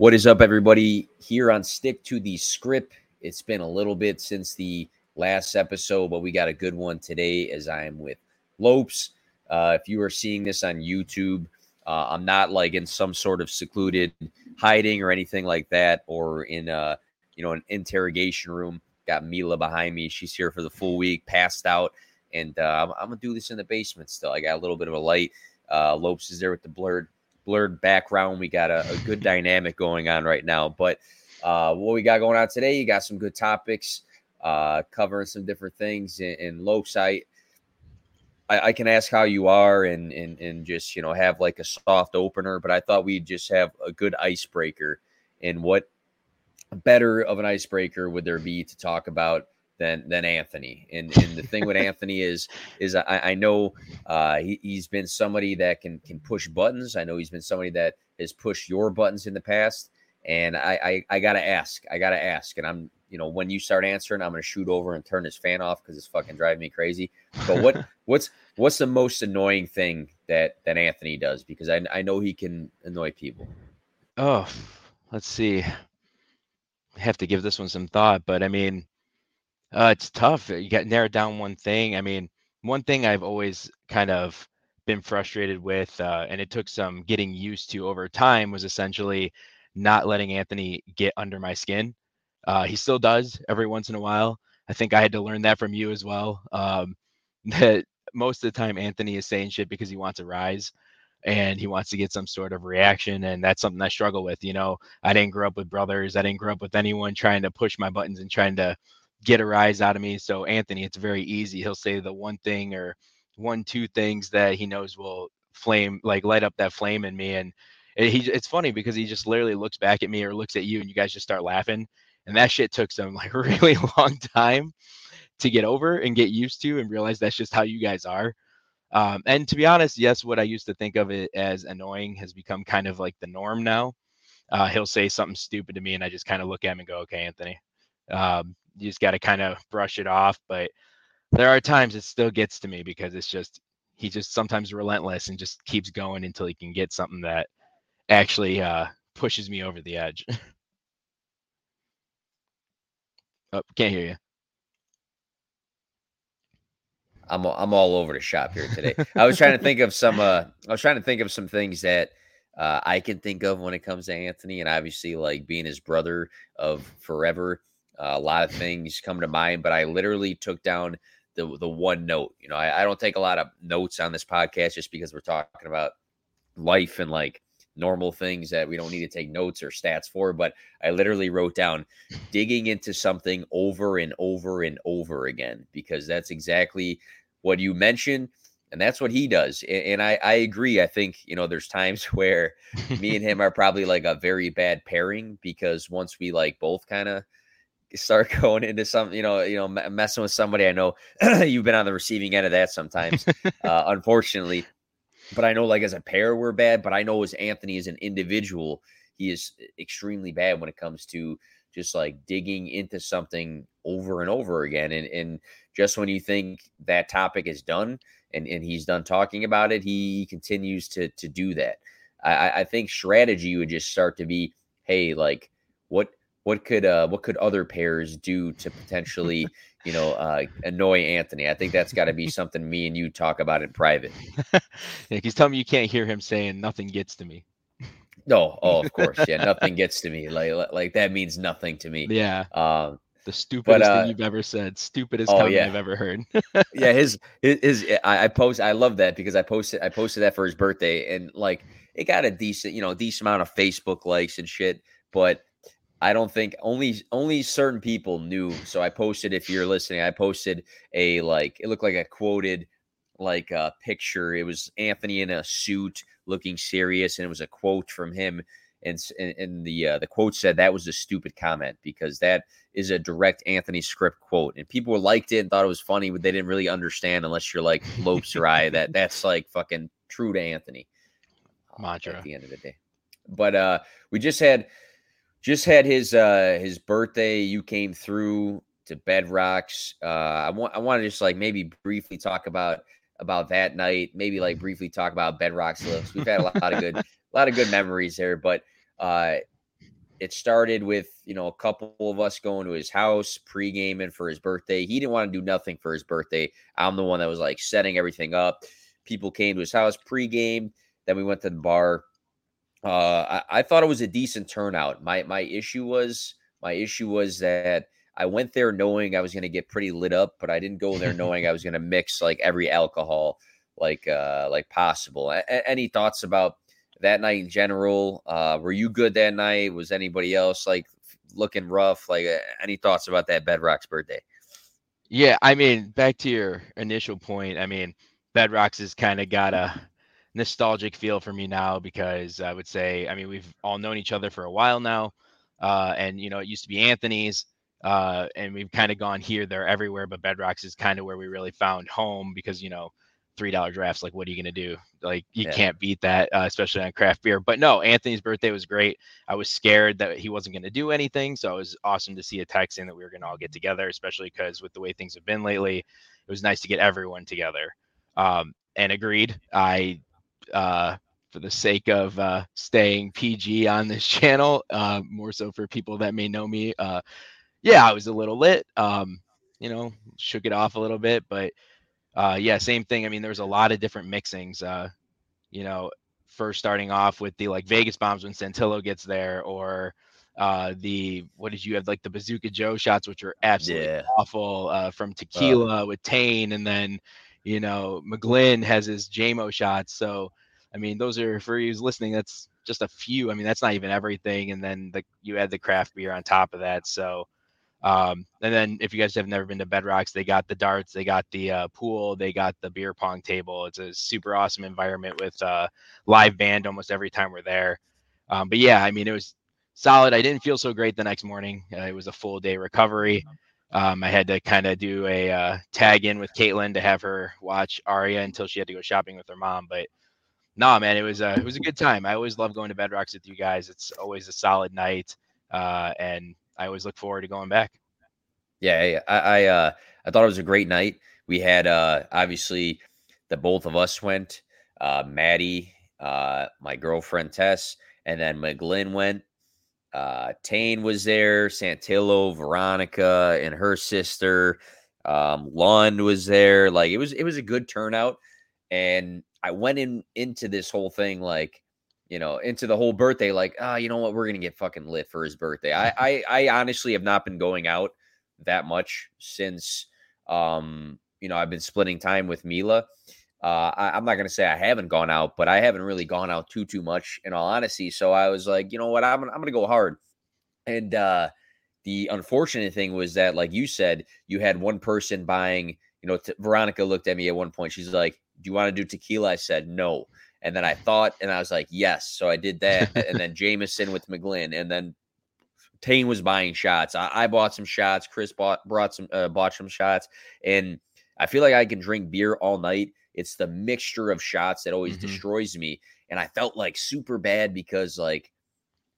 What is up, everybody? Here on Stick to the Skrip. It's been a little bit since the last episode, but we got a good one today as I am with Lopes. Uh, if you are seeing this on YouTube, uh, I'm not like in some sort of secluded hiding or anything like that, or in a you know an interrogation room. Got Mila behind me. She's here for the full week, passed out, and uh, I'm, I'm, gonna do this in the basement still. I got a little bit of a light. Uh, Lopes is there with the blurred blurred background. We got a, a good dynamic going on right now. But uh, what we got going on today, you got some good topics, uh, covering some different things in, in low site. I, I, can ask how you are and, and and just you know have like a soft opener, but I thought we'd just have a good icebreaker. And what better of an icebreaker would there be to talk about than than Anthony. And and the thing with Anthony is is I, I know uh, he, he's been somebody that can can push buttons. I know he's been somebody that has pushed your buttons in the past. And I I, I gotta ask, I gotta ask, and I'm you know when you start answering, I'm gonna shoot over and turn this fan off because it's fucking driving me crazy. But what what's what's the most annoying thing that that Anthony does? Because I I know he can annoy people. Oh, let's see. I have to give this one some thought, but I mean, uh, it's tough. You got narrowed down one thing. I mean, one thing I've always kind of been frustrated with, uh, and it took some getting used to over time, was essentially not letting Anthony get under my skin. Uh, he still does every once in a while. I think I had to learn that from you as well. Um, that most of the time Anthony is saying shit because he wants a rise and he wants to get some sort of reaction and that's something i struggle with you know i didn't grow up with brothers i didn't grow up with anyone trying to push my buttons and trying to get a rise out of me. So Anthony, it's very easy. He'll say the one thing or one two things that he knows will flame like light up that flame in me and it, he it's funny because he just literally looks back at me or looks at you and you guys just start laughing and that shit took some like really long time to get over and get used to and realize that's just how you guys are um, and to be honest yes what i used to think of it as annoying has become kind of like the norm now uh, he'll say something stupid to me and i just kind of look at him and go okay anthony um, you just got to kind of brush it off. But there are times it still gets to me because it's just he just sometimes relentless and just keeps going until he can get something that actually uh, pushes me over the edge. oh, can't hear you. I'm I'm all over the shop here today. I was trying to think of some uh I was trying to think of some things that uh, I can think of when it comes to Anthony, and obviously like being his brother of forever. Uh, a lot of things come to mind, but I literally took down the the one note. You know, I, I don't take a lot of notes on this podcast just because we're talking about life and like normal things that we don't need to take notes or stats for. But I literally wrote down digging into something over and over and over again because that's exactly what you mentioned. And that's what he does. And, I, I agree. I think, you know, there's times where me and him are probably like a very bad pairing because once we like both kind of start going into some, you know, you know, messing with somebody. I know you've been on the receiving end of that sometimes, uh, unfortunately. But I know, like as a pair, we're bad. But I know as Anthony as an individual, he is extremely bad when it comes to just like digging into something over and over again. And and just when you think that topic is done and and he's done talking about it, he continues to to do that. I, I think strategy would just start to be, hey, like what could uh what could other pairs do to potentially you know uh annoy Anthony? I think that's got to be something me and you talk about in private. yeah, he's telling me you can't hear him saying nothing gets to me. No, oh, of course, yeah, nothing gets to me. Like like that means nothing to me. Yeah. Um, the stupidest but, uh, thing you've ever said. Stupidest oh, comment yeah. I've ever heard. yeah, his his, his I, I post I love that because I posted I posted that for his birthday and like it got a decent you know decent amount of Facebook likes and shit, but I don't think only only certain people knew. So I posted if you're listening, I posted a like it looked like a quoted like a uh, picture. It was Anthony in a suit looking serious, and it was a quote from him. And and, the uh, the quote said that was a stupid comment because that is a direct Anthony script quote, and people liked it and thought it was funny, but they didn't really understand unless you're like Lopes or I that that's like fucking true to Anthony. Mantra at the end of the day. But uh, we just had just had his uh his birthday. You came through to Bedrocks. Uh, I want I want to just like maybe briefly talk about about that night. Maybe like briefly talk about Bedrocks lifts. We've had a lot of good a lot of good memories there, but uh, it started with you know a couple of us going to his house pre-gaming for his birthday. He didn't want to do nothing for his birthday. I'm the one that was like setting everything up. People came to his house pre-game. Then we went to the bar. Uh, I, I thought it was a decent turnout. My my issue was my issue was that I went there knowing I was going to get pretty lit up, but I didn't go there knowing I was going to mix like every alcohol like uh like possible. A- any thoughts about that night in general? Uh, were you good that night? Was anybody else like looking rough? Like, uh, any thoughts about that Bedrock's birthday? Yeah, I mean, back to your initial point. I mean, Bedrocks has kind of got a nostalgic feel for me now because I would say, I mean, we've all known each other for a while now, uh, and you know, it used to be Anthony's. Uh, and we've kind of gone here, there, everywhere, but Bedrocks is kind of where we really found home because you know three dollar drafts. Like, what are you gonna do? Like, you yeah. can't beat that, uh, especially on craft beer. But no, Anthony's birthday was great. I was scared that he wasn't gonna do anything, so it was awesome to see a text in that we were gonna all get together, especially because with the way things have been lately, it was nice to get everyone together. Um, and agreed, I. Uh, for the sake of uh, staying PG on this channel, uh, more so for people that may know me. Uh, yeah, I was a little lit. Um, you know, shook it off a little bit, but uh, yeah, same thing. I mean, there's a lot of different mixings. Uh, you know, first starting off with the like Vegas bombs when Santillo gets there, or uh, the what did you have like the Bazooka Joe shots, which are absolutely yeah. awful uh, from tequila with Tane, and then you know McGlynn has his JMO shots. So I mean, those are for you listening. That's just a few. I mean, that's not even everything, and then the, you add the craft beer on top of that. So um, and then if you guys have never been to Bedrocks, they got the darts, they got the uh, pool, they got the beer pong table. It's a super awesome environment with uh, live band almost every time we're there. Um, but yeah, I mean, it was solid. I didn't feel so great the next morning. Uh, it was a full day recovery. Um, I had to kind of do a uh, tag in with Caitlin to have her watch Aria until she had to go shopping with her mom. But nah, man, it was a it was a good time. I always love going to Bedrocks with you guys. It's always a solid night, uh, and I always look forward to going back. Yeah, I I, uh, I thought it was a great night. We had uh, obviously the both of us went. Uh, Maddie, uh, my girlfriend Tess, and then McGlynn went. Uh, Tane was there. Santillo, Veronica, and her sister. Um, Lund was there. Like it was, it was a good turnout. And I went in into this whole thing like you know, into the whole birthday, like, ah, oh, you know what, we're gonna get fucking lit for his birthday. I, I, I honestly have not been going out that much since, um, you know, I've been splitting time with Mila. Uh, I, am not gonna say I haven't gone out, but I haven't really gone out too too much, in all honesty. So I was like, you know what, I'm I'm gonna go hard. And uh, the unfortunate thing was that, like you said, you had one person buying. You know, t- Veronica looked at me at one point. She's like, "Do you want to do tequila?" I said, "No." And then I thought, and I was like, yes. So I did that. and then Jameson with McGlynn. And then Tane was buying shots. I, I bought some shots. Chris bought brought some uh, bought some shots. And I feel like I can drink beer all night. It's the mixture of shots that always mm-hmm. destroys me. And I felt like super bad because like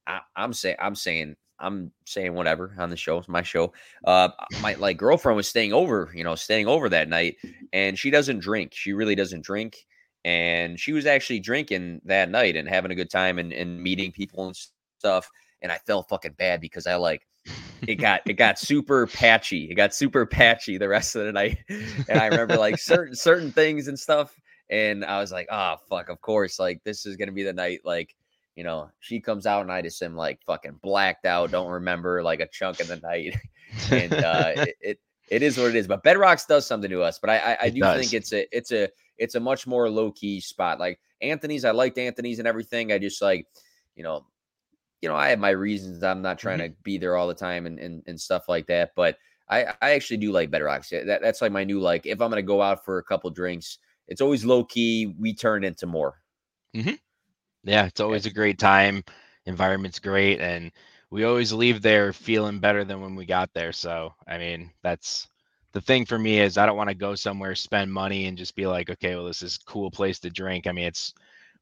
I, am saying I'm saying I'm saying whatever on the show. It's my show. Uh, my like girlfriend was staying over, you know, staying over that night, and she doesn't drink. She really doesn't drink and she was actually drinking that night and having a good time and, and meeting people and stuff. And I felt fucking bad because I like it got it got super patchy. It got super patchy the rest of the night. And I remember like certain certain things and stuff. And I was like, oh fuck, of course, like this is gonna be the night, like, you know, she comes out and I just am like fucking blacked out, don't remember like a chunk of the night. and uh it, it it is what it is. But Bedrocks does something to us. But I I, I do does. think it's a it's a it's a much more low key spot. Like Anthony's, I liked Anthony's and everything. I just like, you know, you know, I have my reasons. I'm not trying mm-hmm. to be there all the time and, and and stuff like that. But I I actually do like Bedrocks. That that's like my new like. If I'm gonna go out for a couple drinks, it's always low key. We turn into more. Mm-hmm. Yeah, it's always a great time. Environment's great, and we always leave there feeling better than when we got there. So I mean, that's the thing for me is I don't want to go somewhere, spend money, and just be like, okay, well, this is cool place to drink. I mean, it's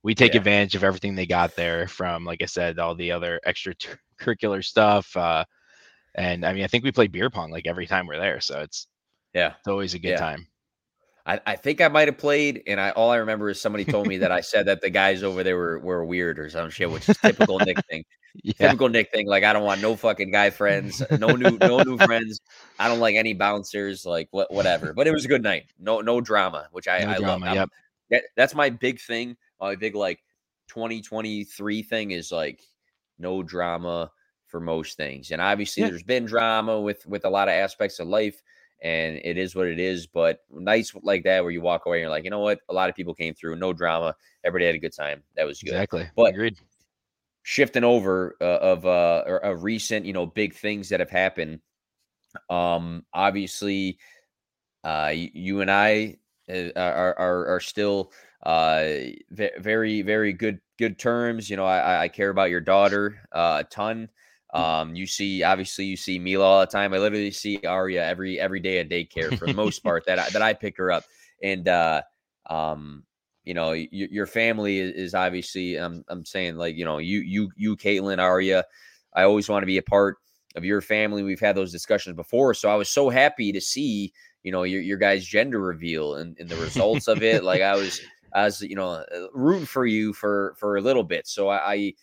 we take yeah. advantage of everything they got there from, like I said, all the other extracurricular stuff. Uh, and I mean, I think we play beer pong like every time we're there, so it's yeah, it's always a good yeah. time. I, I think I might have played, and I all I remember is somebody told me that I said that the guys over there were, were weird or some shit, which is typical Nick thing. Yeah. Typical Nick thing. Like I don't want no fucking guy friends, no new no new friends. I don't like any bouncers, like what whatever. But it was a good night. No no drama, which I, no I drama, love. Yep. That, that's my big thing. My big like 2023 thing is like no drama for most things. And obviously yeah. there's been drama with with a lot of aspects of life and it is what it is. But nights like that where you walk away and you're like, you know what? A lot of people came through, no drama. Everybody had a good time. That was good. Exactly. But Agreed. shifting over uh, of uh of recent, you know, big things that have happened. Um, obviously, uh, you and I uh, are are, are still uh very very good good terms. You know, I I care about your daughter uh, a ton. Mm. Um, you see, obviously, you see Mila all the time. I literally see Aria every every day at daycare for the most part that I, that I pick her up, and uh, um, you know, y- your family is, is obviously. I'm I'm saying like you know, you you you Caitlin Aria. I always want to be a part of your family. We've had those discussions before, so I was so happy to see you know your your guys' gender reveal and, and the results of it. Like I was, I was you know rooting for you for for a little bit. So I, I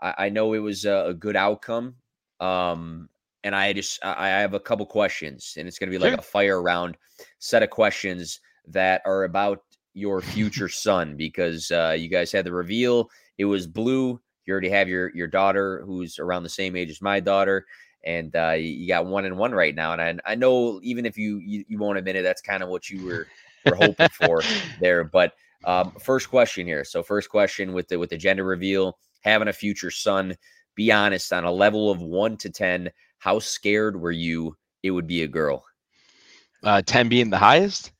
I, I know it was a, a good outcome. Um, and I just I have a couple questions, and it's going to be like sure. a fire round set of questions that are about your future son because uh, you guys had the reveal. It was blue. You already have your your daughter who's around the same age as my daughter, and uh, you got one and one right now. And I, I know even if you, you you won't admit it, that's kind of what you were were hoping for there. But um, first question here. So first question with the with the gender reveal having a future son. Be honest on a level of one to 10. How scared were you it would be a girl? Uh, 10 being the highest?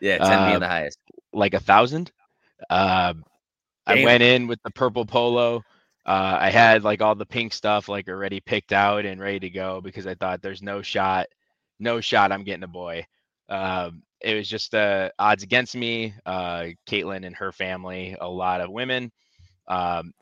Yeah, 10 uh, being the highest. Like a thousand. Uh, I went in with the purple polo. Uh, I had like all the pink stuff like already picked out and ready to go because I thought there's no shot, no shot I'm getting a boy. Um, it was just uh, odds against me. Uh, Caitlin and her family, a lot of women. Um,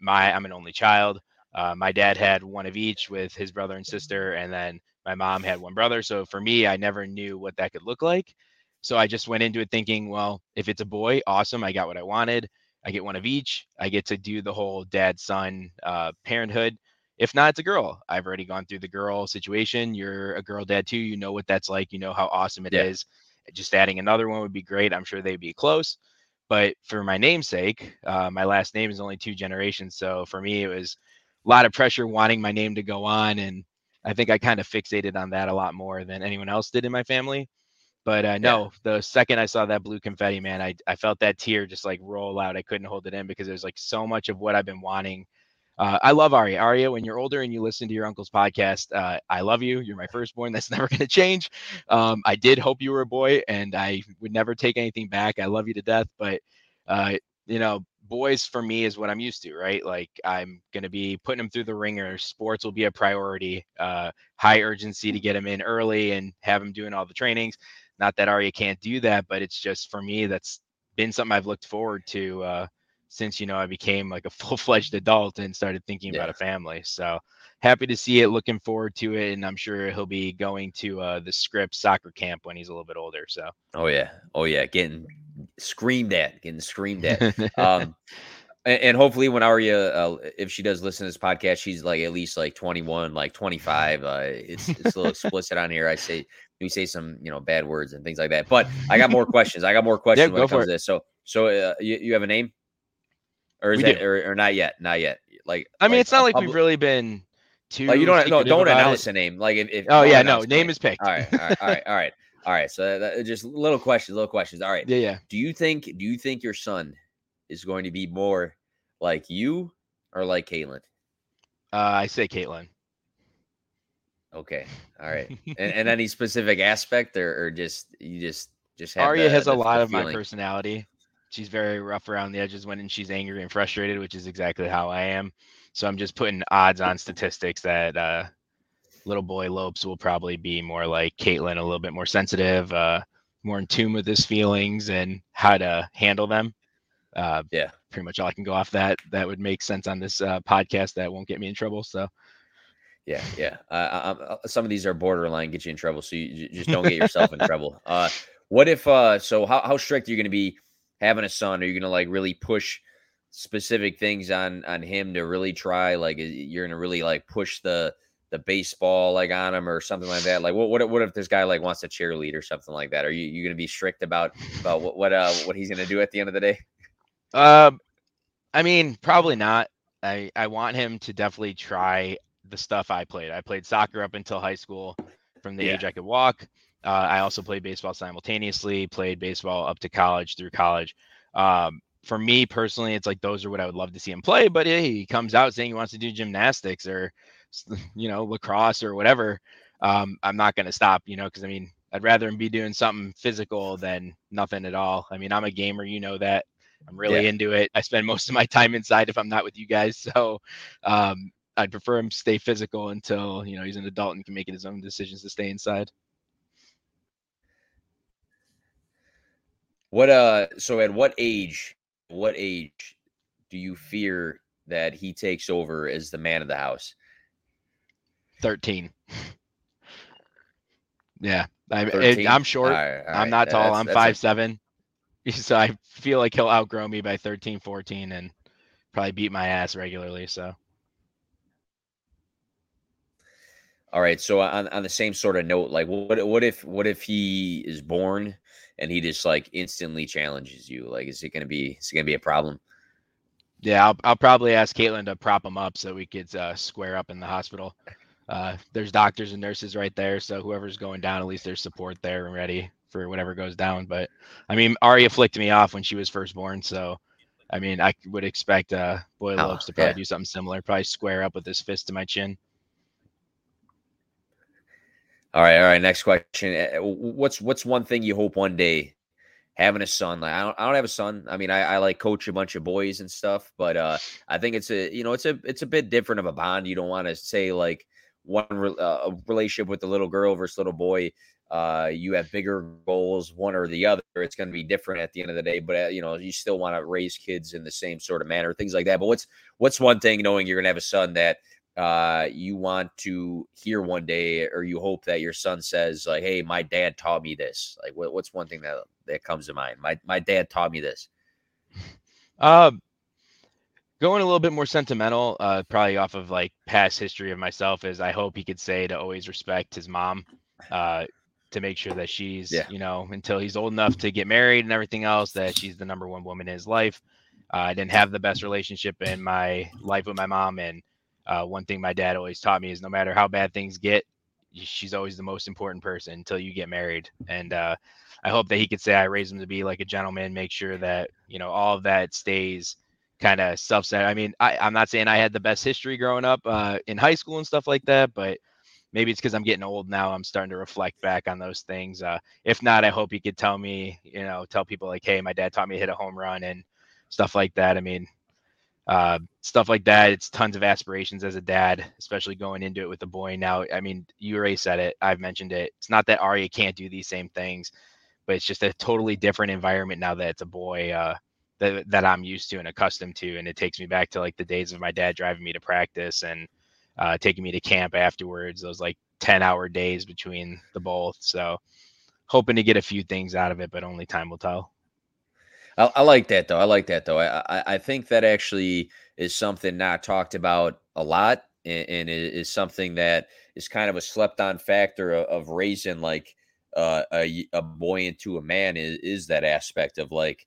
my I'm an only child. Uh, my dad had one of each with his brother and sister, and then my mom had one brother. So for me, I never knew what that could look like. So I just went into it thinking, well, if it's a boy, awesome. I got what I wanted. I get one of each. I get to do the whole dad son uh, parenthood. If not, it's a girl. I've already gone through the girl situation. You're a girl dad too. You know what that's like. You know how awesome it yeah. is. Just adding another one would be great. I'm sure they'd be close. But for my namesake, uh, my last name is only two generations. So for me, it was a lot of pressure wanting my name to go on. And I think I kind of fixated on that a lot more than anyone else did in my family. But uh, no, yeah. the second I saw that blue confetti, man, I, I felt that tear just like roll out. I couldn't hold it in because there's like so much of what I've been wanting uh, I love Aria. Aria, when you're older and you listen to your uncle's podcast, uh, I love you. You're my firstborn. That's never going to change. Um, I did hope you were a boy, and I would never take anything back. I love you to death, but uh, you know, boys for me is what I'm used to, right? Like I'm going to be putting them through the ringer. Sports will be a priority. Uh, high urgency to get them in early and have them doing all the trainings. Not that Aria can't do that, but it's just for me that's been something I've looked forward to uh, since you know I became like a full fledged adult and started thinking yeah. about a family. So happy to see it. Looking forward to it, and I'm sure he'll be going to uh, the Scripps soccer camp when he's a little bit older. So. Oh yeah, oh yeah, getting screamed at, getting screamed at. um, and, and, hopefully, when Aria, uh, if she does listen to this podcast, she's like at least like 21, like 25. Uh, it's it's a little explicit on here. I say we say some you know bad words and things like that. But I got more questions. I got more questions yeah, when it comes to this. So so uh, you, you have a name? Or is that or, or, not yet? Not yet. Like I mean, like it's not like public, we've really been too. Like you don't no don't announce it. a name. Like if, if oh yeah no name is picked. All right all right all right all right all right. So that, just little questions, little questions. All right. Yeah yeah. Do you think do you think your son is going to be more like you or like Caitlin? Uh, I say Caitlin. Okay. All right. and, and any specific aspect or, or just you just just have Aria the, has the, a lot of feeling. my personality. She's very rough around the edges when she's angry and frustrated, which is exactly how I am. So I'm just putting odds on statistics that uh, little boy Lopes will probably be more like Caitlin, a little bit more sensitive, uh, more in tune with his feelings and how to handle them. Uh, yeah, pretty much all I can go off that. That would make sense on this uh, podcast. That won't get me in trouble. So. Yeah, yeah. Uh, some of these are borderline get you in trouble, so you just don't get yourself in trouble. Uh, What if uh so how how strict are you going to be having a son? Are you going to like really push specific things on on him to really try like you're going to really like push the the baseball like on him or something like that? Like what what what if this guy like wants to cheerlead or something like that? Are you you going to be strict about about what what uh what he's going to do at the end of the day? Um I mean, probably not. I I want him to definitely try the stuff I played. I played soccer up until high school from the yeah. age I could walk. Uh, I also played baseball simultaneously, played baseball up to college through college. Um, for me personally, it's like those are what I would love to see him play. But hey, he comes out saying he wants to do gymnastics or, you know, lacrosse or whatever. Um, I'm not going to stop, you know, because I mean, I'd rather him be doing something physical than nothing at all. I mean, I'm a gamer, you know that. I'm really yeah. into it. I spend most of my time inside if I'm not with you guys. So um, I'd prefer him stay physical until you know he's an adult and can make his own decisions to stay inside. What uh so at what age what age do you fear that he takes over as the man of the house? 13. yeah. I, am short. All right, all right. I'm not tall. That's, I'm five seven. So I feel like he'll outgrow me by 13, 14 and probably beat my ass regularly. So all right. So on, on the same sort of note, like what what if what if he is born and he just like instantly challenges you? Like, is it gonna be is it gonna be a problem? Yeah, I'll, I'll probably ask Caitlin to prop him up so we could uh, square up in the hospital. Uh, there's doctors and nurses right there, so whoever's going down, at least there's support there and ready for whatever goes down. But I mean, Aria flicked me off when she was first born, so I mean, I would expect uh, Boy oh, Lopes to probably yeah. do something similar, probably square up with his fist to my chin. All right, all right. Next question. Eh, what's what's one thing you hope one day having a son? Like I don't, I don't have a son. I mean, I, I like coach a bunch of boys and stuff, but uh, I think it's a you know it's a it's a bit different of a bond. You don't want to say like one re- uh, relationship with the little girl versus little boy. Uh, you have bigger goals, one or the other. It's going to be different at the end of the day, but uh, you know you still want to raise kids in the same sort of manner, things like that. But what's what's one thing knowing you're going to have a son that uh, you want to hear one day, or you hope that your son says, like, "Hey, my dad taught me this." Like, what, what's one thing that that comes to mind? My my dad taught me this. Um, going a little bit more sentimental, uh, probably off of like past history of myself, is I hope he could say to always respect his mom, uh, to make sure that she's, yeah. you know, until he's old enough to get married and everything else, that she's the number one woman in his life. Uh, I didn't have the best relationship in my life with my mom, and uh, one thing my dad always taught me is no matter how bad things get, she's always the most important person until you get married. And uh, I hope that he could say I raised him to be like a gentleman, make sure that you know all of that stays kind of self-centered. I mean, I, am not saying I had the best history growing up uh, in high school and stuff like that, but maybe it's because I'm getting old now. I'm starting to reflect back on those things. Uh, if not, I hope he could tell me, you know, tell people like, hey, my dad taught me to hit a home run and stuff like that. I mean, uh, stuff like that. It's tons of aspirations as a dad, especially going into it with a boy. Now, I mean, you already said it. I've mentioned it. It's not that Aria can't do these same things, but it's just a totally different environment now that it's a boy uh, that that I'm used to and accustomed to. And it takes me back to like the days of my dad driving me to practice and uh, taking me to camp afterwards. Those like ten hour days between the both. So, hoping to get a few things out of it, but only time will tell. I, I, like that though. I like that though. I, I, I think that actually is something not talked about a lot, and, and is something that is kind of a slept on factor of, of raising like uh, a a boy into a man is is that aspect of like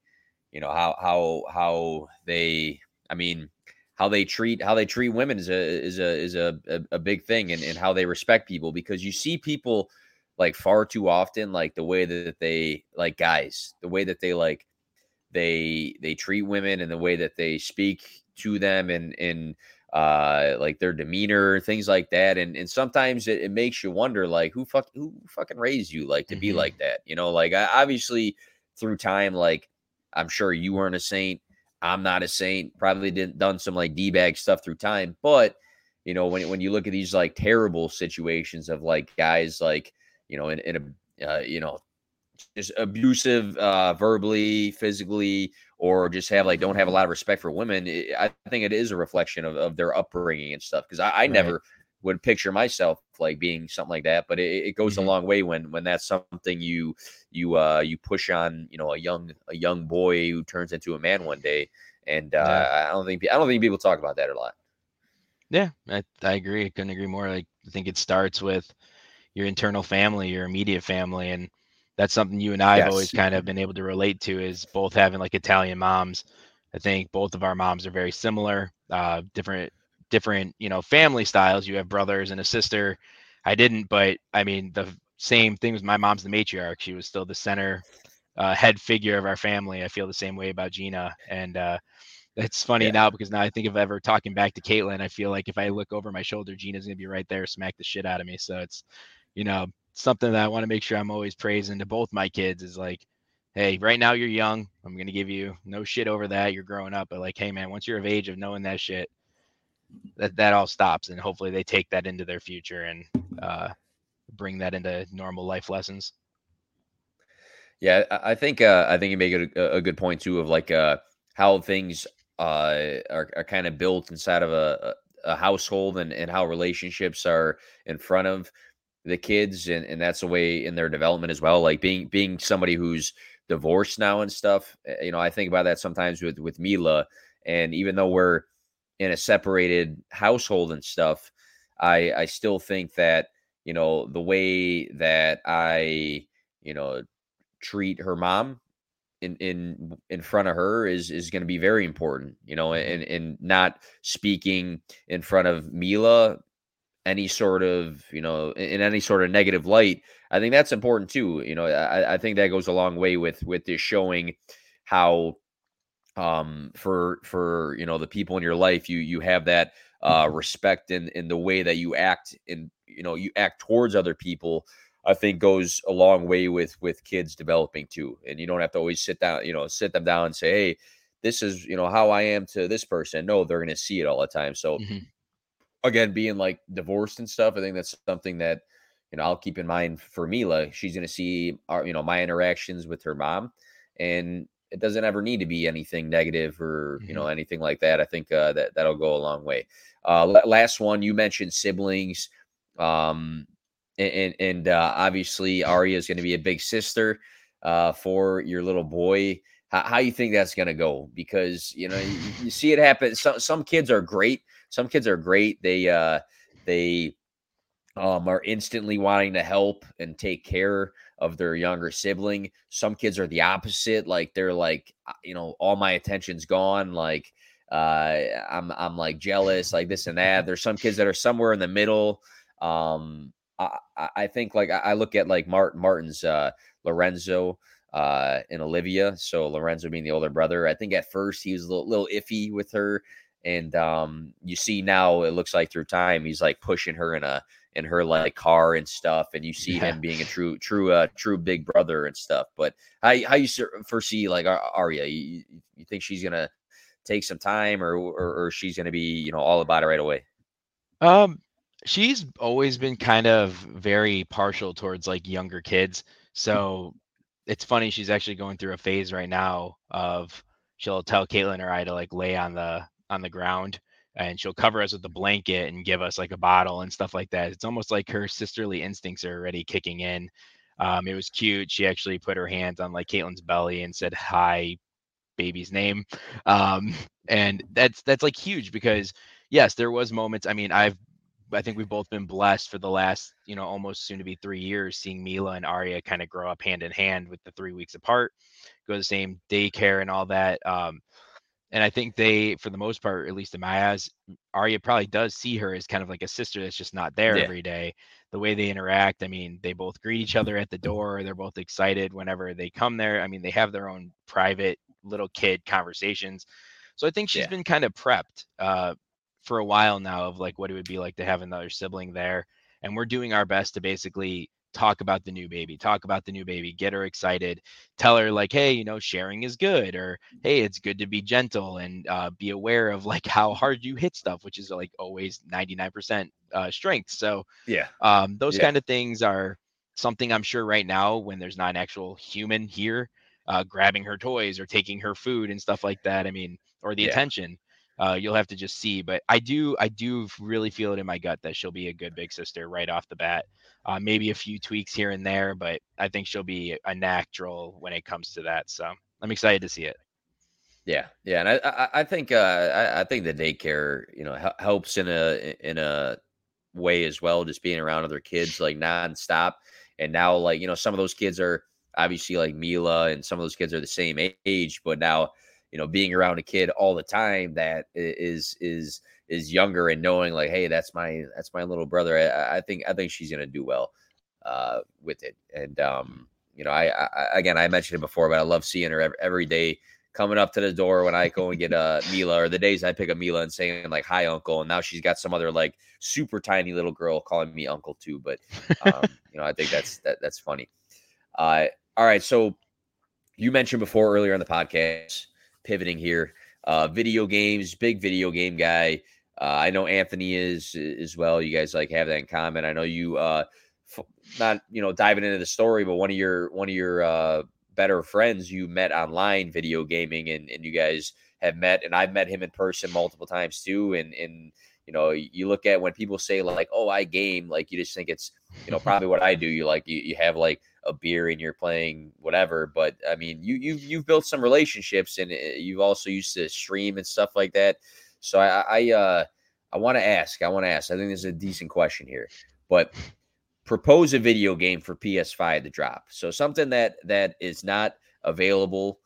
you know how how how they I mean how they treat how they treat women is a is a is a, a, a big thing and, and how they respect people because you see people like far too often like the way that they like guys the way that they like they they treat women and the way that they speak to them and and uh like their demeanor things like that and and sometimes it, it makes you wonder like who fuck who fucking raised you like to mm-hmm. be like that you know like I, obviously through time like i'm sure you weren't a saint i'm not a saint probably didn't done some like d-bag stuff through time but you know when, when you look at these like terrible situations of like guys like you know in, in a uh, you know just abusive uh, verbally, physically, or just have like don't have a lot of respect for women, it, I think it is a reflection of, of their upbringing and stuff. Because I, I right. never would picture myself like being something like that. But it, it goes mm-hmm. a long way when when that's something you you uh you push on you know a young a young boy who turns into a man one day. And uh, yeah. I don't think I don't think people talk about that a lot. Yeah, I, I agree. I couldn't agree more. Like I think it starts with your internal family, your immediate family, and that's something you and I have always kind of been able to relate to is both having like Italian moms. I think both of our moms are very similar, uh, different, different, you know, family styles. You have brothers and a sister. I didn't, but I mean, the same thing was my mom's the matriarch. She was still the center, uh, head figure of our family. I feel the same way about Gina. And, uh, it's funny yeah. now because now I think of ever talking back to Caitlin, I feel like if I look over my shoulder, Gina's gonna be right there, smack the shit out of me. So it's, you know, something that I want to make sure I'm always praising to both my kids is like, hey, right now you're young. I'm gonna give you no shit over that. You're growing up, but like, hey man, once you're of age of knowing that shit, that that all stops, and hopefully they take that into their future and uh, bring that into normal life lessons. Yeah, I think uh, I think you make a, a good point too of like uh, how things uh, are, are kind of built inside of a, a household and, and how relationships are in front of the kids and, and that's the way in their development as well like being being somebody who's divorced now and stuff eh, you know i think about that sometimes with with mila and even though we're in a separated household and stuff i i still think that you know the way that i you know treat her mom in in in front of her is is going to be very important you know mm-hmm. and and not speaking in front of mila any sort of you know in any sort of negative light i think that's important too you know i, I think that goes a long way with with this showing how um for for you know the people in your life you you have that uh respect in in the way that you act in you know you act towards other people i think goes a long way with with kids developing too and you don't have to always sit down you know sit them down and say hey this is you know how i am to this person. No they're going to see it all the time so mm-hmm again, being like divorced and stuff, I think that's something that you know I'll keep in mind for Mila. She's going to see our, you know, my interactions with her mom, and it doesn't ever need to be anything negative or you know mm-hmm. anything like that. I think uh, that that'll go a long way. Uh, last one, you mentioned siblings, um, and and uh, obviously Aria is going to be a big sister uh, for your little boy. How, how you think that's going to go? Because you know you, you see it happen. Some some kids are great some kids are great. They uh they um are instantly wanting to help and take care of their younger sibling. Some kids are the opposite. Like they're like, uh, you know, all my attention's gone. Like uh I'm I'm like jealous, like this and that. There's some kids that are somewhere in the middle. Um I, I think like I look at like Martin Martin's uh Lorenzo uh and Olivia. So Lorenzo being the older brother. I think at first he was a little, little iffy with her and um, you see now it looks like through time he's like pushing her in a in her like car and stuff and you see yeah. him being a true true uh true big brother and stuff but how, how you foresee like Aria you, you think she's gonna take some time or, or or she's gonna be you know all about it right away um she's always been kind of very partial towards like younger kids so it's funny she's actually going through a phase right now of she'll tell Caitlin or I to like lay on the on the ground and she'll cover us with a blanket and give us like a bottle and stuff like that. It's almost like her sisterly instincts are already kicking in. Um, it was cute. She actually put her hands on like Caitlin's belly and said hi, baby's name. Um, and that's that's like huge because yes, there was moments. I mean, I've I think we've both been blessed for the last, you know, almost soon to be three years, seeing Mila and Aria kind of grow up hand in hand with the three weeks apart, go to the same daycare and all that. Um, and I think they, for the most part, at least in my eyes, Aria probably does see her as kind of like a sister that's just not there yeah. every day. The way they interact, I mean, they both greet each other at the door. They're both excited whenever they come there. I mean, they have their own private little kid conversations. So I think she's yeah. been kind of prepped uh, for a while now of like what it would be like to have another sibling there. And we're doing our best to basically talk about the new baby, talk about the new baby, get her excited, tell her like, hey, you know, sharing is good, or hey, it's good to be gentle and uh, be aware of like how hard you hit stuff, which is like always 99% uh, strength. So yeah, um, those yeah. kind of things are something I'm sure right now when there's not an actual human here uh, grabbing her toys or taking her food and stuff like that. I mean, or the yeah. attention. Uh, you'll have to just see. But I do, I do really feel it in my gut that she'll be a good big sister right off the bat. Uh, maybe a few tweaks here and there, but I think she'll be a natural when it comes to that. So I'm excited to see it. Yeah, yeah, and I, I, I think, uh, I, I, think the daycare, you know, helps in a in a way as well, just being around other kids like nonstop. And now, like you know, some of those kids are obviously like Mila, and some of those kids are the same age, but now you know being around a kid all the time that is is is younger and knowing like hey that's my that's my little brother i, I think i think she's gonna do well uh with it. And um you know I, I again i mentioned it before but i love seeing her every, every day coming up to the door when i go and get uh mila or the days i pick up mila and saying like hi uncle and now she's got some other like super tiny little girl calling me uncle too but um you know i think that's that, that's funny. Uh all right so you mentioned before earlier in the podcast pivoting here. Uh, video games, big video game guy. Uh, I know Anthony is as well. You guys like have that in common. I know you, uh, f- not you know diving into the story, but one of your one of your uh, better friends you met online video gaming, and and you guys have met, and I've met him in person multiple times too. And and you know you look at when people say like, oh, I game, like you just think it's you know probably what I do. You like you you have like a beer and you're playing whatever. But I mean, you you've you've built some relationships and eh, you've also used to stream and stuff like that. So I I uh I want to ask. I want to ask. I think this is a decent question here, but propose a video game for PS5 to drop. So something that that is not available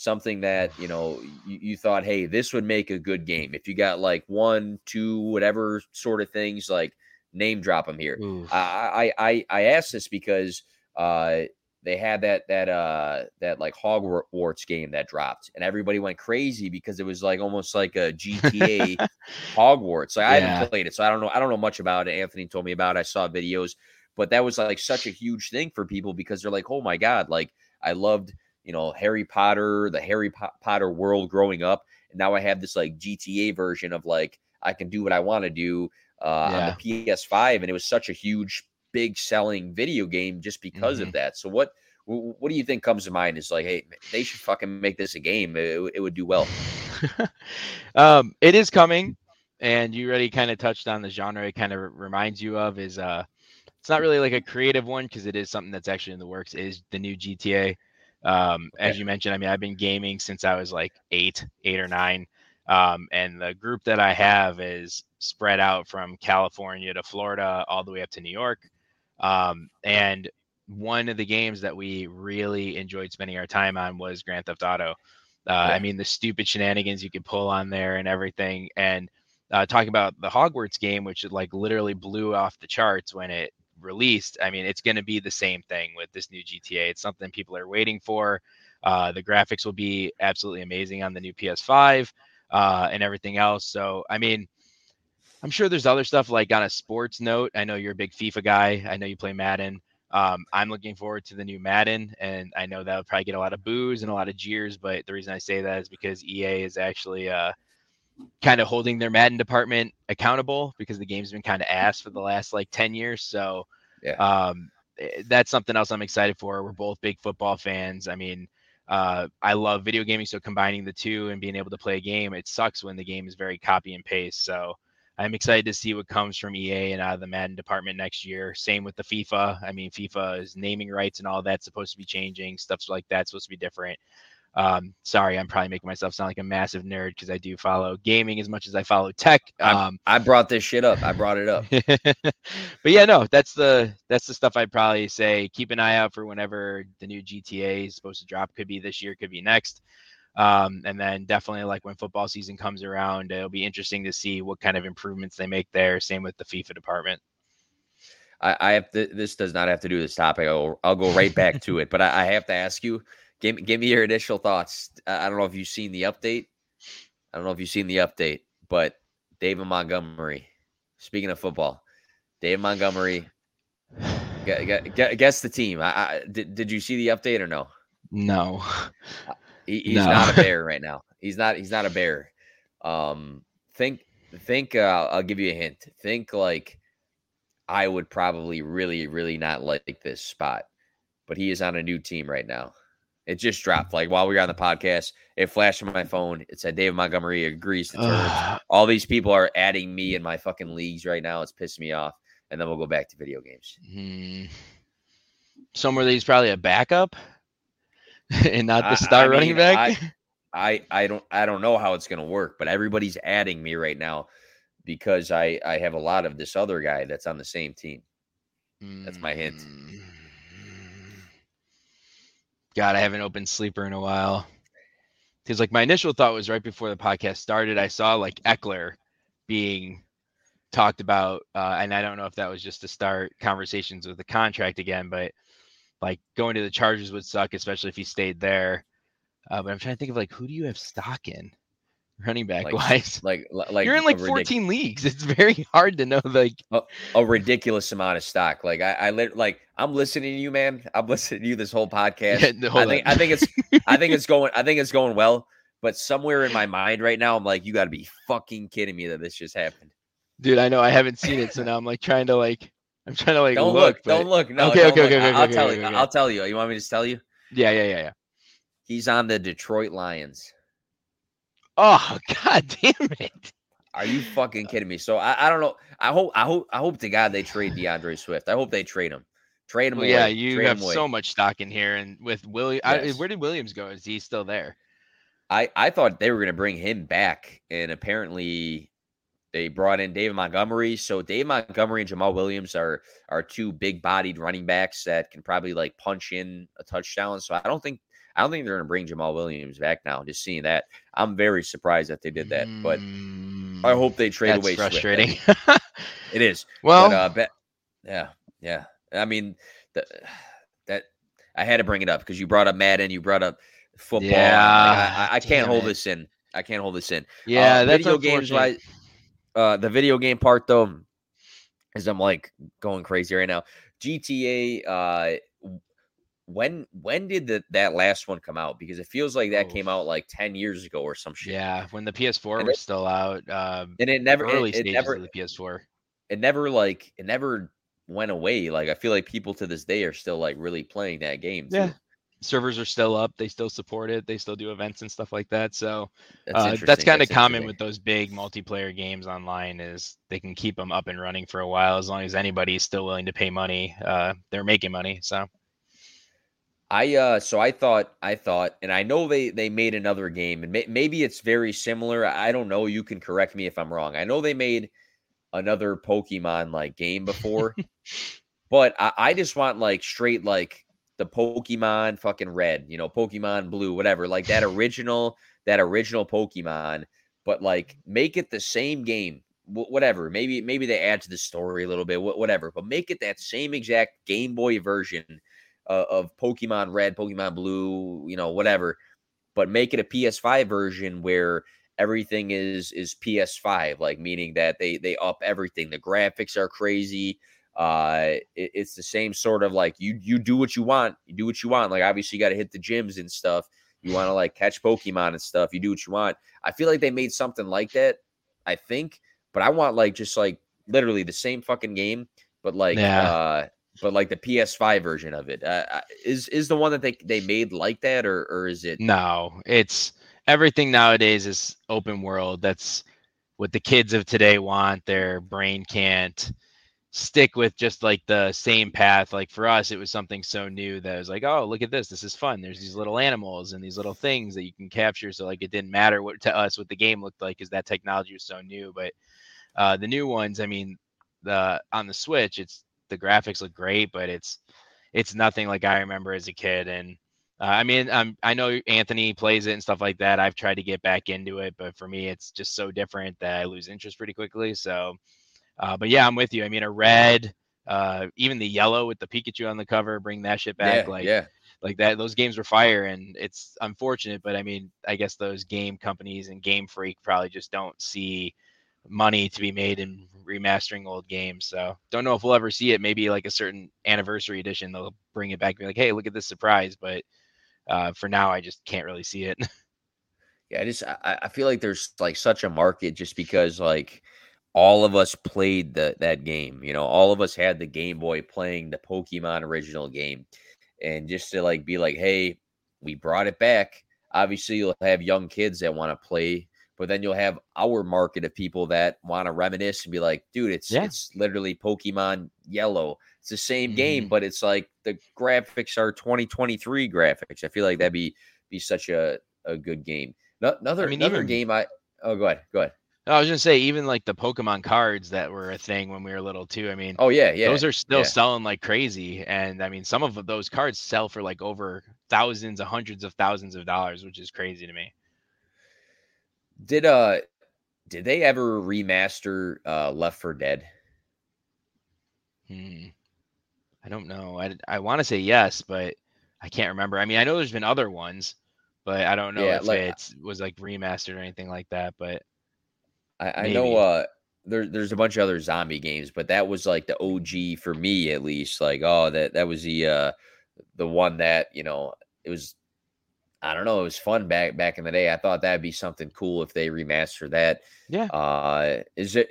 something that you know you, you, thought hey this would make a good game if you got like one two whatever sort of things like name drop them here I, I i i asked this because uh, they had that that uh that like Hogwarts game that dropped, and everybody went crazy because it was like almost like a GTA Hogwarts. Like I haven't played it, so I don't know. I don't know much about it. Anthony told me about. it. I saw videos, but that was like such a huge thing for people because they're like, oh my god, like I loved you know Harry Potter, the Harry Potter world growing up, and now I have this like GTA version of like I can do what I want to do uh, yeah. on the PS5, and it was such a huge big selling video game just because mm-hmm. of that. So what what do you think comes to mind is like, hey, they should fucking make this a game. It, it would do well. um, it is coming, and you already kind of touched on the genre. It kind of reminds you of is uh, it's not really like a creative one because it is something that's actually in the works. Is the new GTA? Um, as you mentioned, I mean, I've been gaming since I was like eight, eight or nine. Um, and the group that I have is spread out from California to Florida, all the way up to New York. Um, and one of the games that we really enjoyed spending our time on was Grand Theft Auto. Uh, yeah. I mean, the stupid shenanigans you could pull on there and everything. And uh, talking about the Hogwarts game, which like literally blew off the charts when it released. I mean, it's going to be the same thing with this new GTA. It's something people are waiting for. Uh, the graphics will be absolutely amazing on the new PS5 uh, and everything else. So, I mean, I'm sure there's other stuff like on a sports note. I know you're a big FIFA guy. I know you play Madden. Um, I'm looking forward to the new Madden, and I know that'll probably get a lot of boos and a lot of jeers. But the reason I say that is because EA is actually uh, kind of holding their Madden department accountable because the game's been kind of ass for the last like 10 years. So yeah. um, eh, that's something else I'm excited for. We're both big football fans. I mean, uh, I love video gaming, so combining the two and being able to play a game, it sucks when the game is very copy and paste. So I'm excited to see what comes from EA and out of the Madden department next year. Same with the FIFA. I mean, FIFA is naming rights and all that's supposed to be changing. Stuff like that's supposed to be different. Um, sorry, I'm probably making myself sound like a massive nerd because I do follow gaming as much as I follow tech. Um, I, I brought this shit up. I brought it up. but yeah, no, that's the that's the stuff I'd probably say. Keep an eye out for whenever the new GTA is supposed to drop. Could be this year, could be next. Um, and then definitely like when football season comes around, it'll be interesting to see what kind of improvements they make there. Same with the FIFA department. I, I have to, this does not have to do this topic. I'll, I'll go right back to it, but I, I, have to ask you, give, give me your initial thoughts. I don't know if you've seen the update. I don't know if you've seen the update, but David Montgomery, speaking of football, David Montgomery, guess the team. I, I, did, did you see the update or no? No. He, he's no. not a bear right now. He's not. He's not a bear. Um, think. Think. Uh, I'll give you a hint. Think like I would probably really, really not like this spot, but he is on a new team right now, It just dropped. Like while we were on the podcast, it flashed on my phone. It said David Montgomery agrees to terms. All these people are adding me in my fucking leagues right now. It's pissing me off. And then we'll go back to video games. Hmm. Somewhere that he's probably a backup and not the star I, I running mean, back. I, I I don't I don't know how it's gonna work, but everybody's adding me right now because I I have a lot of this other guy that's on the same team. That's my hint. Hmm. God, I haven't opened Sleeper in a while. Because like my initial thought was right before the podcast started, I saw like Ekeler being talked about, uh, and I don't know if that was just to start conversations with the contract again, but like going to the Chargers would suck, especially if he stayed there. Uh, but I'm trying to think of like who do you have stock in, running back Like, wise? Like like You're in a like ridic- 14 leagues. It's very hard to know like a ridiculous amount of stock. Like I, I lit, like I'm listening to you, man. I'm listening to you this whole podcast. Yeah, no, I think. I think it's I think it's going I think it's going well. But somewhere in my mind right now, I'm like, you got to be fucking kidding me that this just happened. dude, I know I haven't seen it, so now I'm like trying to like I'm trying to like Don't look. look, don't look. No, Okay, don't okay, look. okay, okay, I'll okay, tell okay, you. okay. I'll tell you. You want me to tell you? Yeah, yeah, yeah, yeah. He's on the Detroit Lions. Oh god damn it. Are you fucking kidding me? So I, I don't know. I hope I hope I hope to God they trade DeAndre Swift. I hope they trade him. Trade him Well, away. yeah, you Trade have so much stock in here, and with William, Yes. where did Williams go? Is he still there? I I thought they were going to bring him back, and apparently they brought in David Montgomery. So Dave Montgomery and Jamaal Williams are are two big bodied running backs that can probably like punch in a touchdown. So I don't think I don't think they're going to bring Jamaal Williams back now. Just seeing that, I'm very surprised that they did that. But Mm, I hope they trade away. Frustrating. It is. well, but, uh, bet, yeah, yeah. I mean, the, that I had to bring it up because you brought up Madden, you brought up football. like, Yeah, I, I, can't hold it. this in. I can't hold this in. yeah, Uh, that's video games unfortunate. Uh, the video game part though, is I'm like going crazy right now. GTA. When when did the, that last one come out? Because it feels like that Oof. came out like ten years ago or some shit. Yeah, when the PS4 And was it- still out, um, and it never early it, it stages never of the PS4. it never like it never went away. Like I feel like people to this day are still like really playing that game. Too. Yeah. Servers are still up. They still support it. They still do events and stuff like that. So that's uh, that's interesting. kind of common with those big multiplayer games online. Is they can keep them up and running for a while as long as anybody's still willing to pay money. Uh, they're making money. So I uh so I thought I thought and I know they they made another game and may, maybe it's very similar. I don't know. You can correct me if I'm wrong. I know they made another Pokemon like game before, but I, I just want like straight like the Pokemon fucking red, you know, Pokemon blue, whatever, like that original that original Pokemon, but like make it the same game. wh- Whatever, maybe maybe they add to the story a little bit, wh- whatever, but make it that same exact Game Boy version uh, of Pokemon Red, Pokemon Blue, you know, whatever, but make it a PS5 version where everything is is PS5, like meaning that they they up everything. The graphics are crazy. Uh, it- it's the same sort of like you you do what you want, you do what you want. Like obviously you got to hit the gyms and stuff. You want to like catch Pokemon and stuff. You do what you want. I feel like they made something like that. I think, but I want like just like literally the same fucking game, but like Yeah. uh but like the PS5 version of it. Uh, uh, is is the one that they they made like that, or or is it? no, it's everything nowadays is open world. That's what the kids of today want. Their brain can't stick with just like the same path. Like for us, it was something so new that was like, oh, look at this. This is fun. There's these little animals and these little things that you can capture. So like it didn't matter what to us what the game looked like because that technology was so new. But uh, the new ones, I mean, the on the Switch, it's the graphics look great, but it's it's nothing like I remember as a kid. And uh, I mean, um, I know Anthony plays it and stuff like that. I've tried to get back into it, but for me, it's just so different that I lose interest pretty quickly. So, uh, but yeah, I'm with you. I mean, a red, uh, even the yellow with the Pikachu on the cover, bring that shit back. yeah, like, yeah. like that. Those games were fire, and it's unfortunate, but I mean, I guess those game companies and Game Freak probably just don't see money to be made in remastering old games. So don't know if we'll ever see it. Maybe like a certain anniversary edition, they'll bring it back and be like, hey, look at this surprise. But uh, for now, I just can't really see it. Yeah, I just I, I feel like there's like such a market just because like all of us played the that game. You know, all of us had the Game Boy playing the Pokemon original game, and just to like be like, hey, we brought it back. Obviously, you'll have young kids that want to play, but then you'll have our market of people that want to reminisce and be like, dude, it's Yeah. it's literally Pokemon Yellow. It's the same game, Mhm. but it's like the graphics are 2023 graphics. I feel like that'd be be such a, a good game. No, another mean, another even- game I oh go ahead, go ahead. I was gonna say even like the Pokemon cards that were a thing when we were little too. I mean, Oh yeah, yeah. those are still yeah. selling like crazy, and I mean some of those cards sell for like over thousands, of hundreds of thousands of dollars, which is crazy to me. Did uh did they ever remaster uh Left 4 Dead? Hmm. I don't know. I I want to say yes, but I can't remember. I mean, I know there's been other ones, but I don't know Yeah, if like- it was like remastered or anything like that. But I, I know uh there, there's a bunch of other zombie games, but that was like the OG for me at least. Like, oh, that that was the uh the one that, you know, it was I don't know, it was fun back back in the day. I thought that'd be something cool if they remaster that. yeah, Uh is it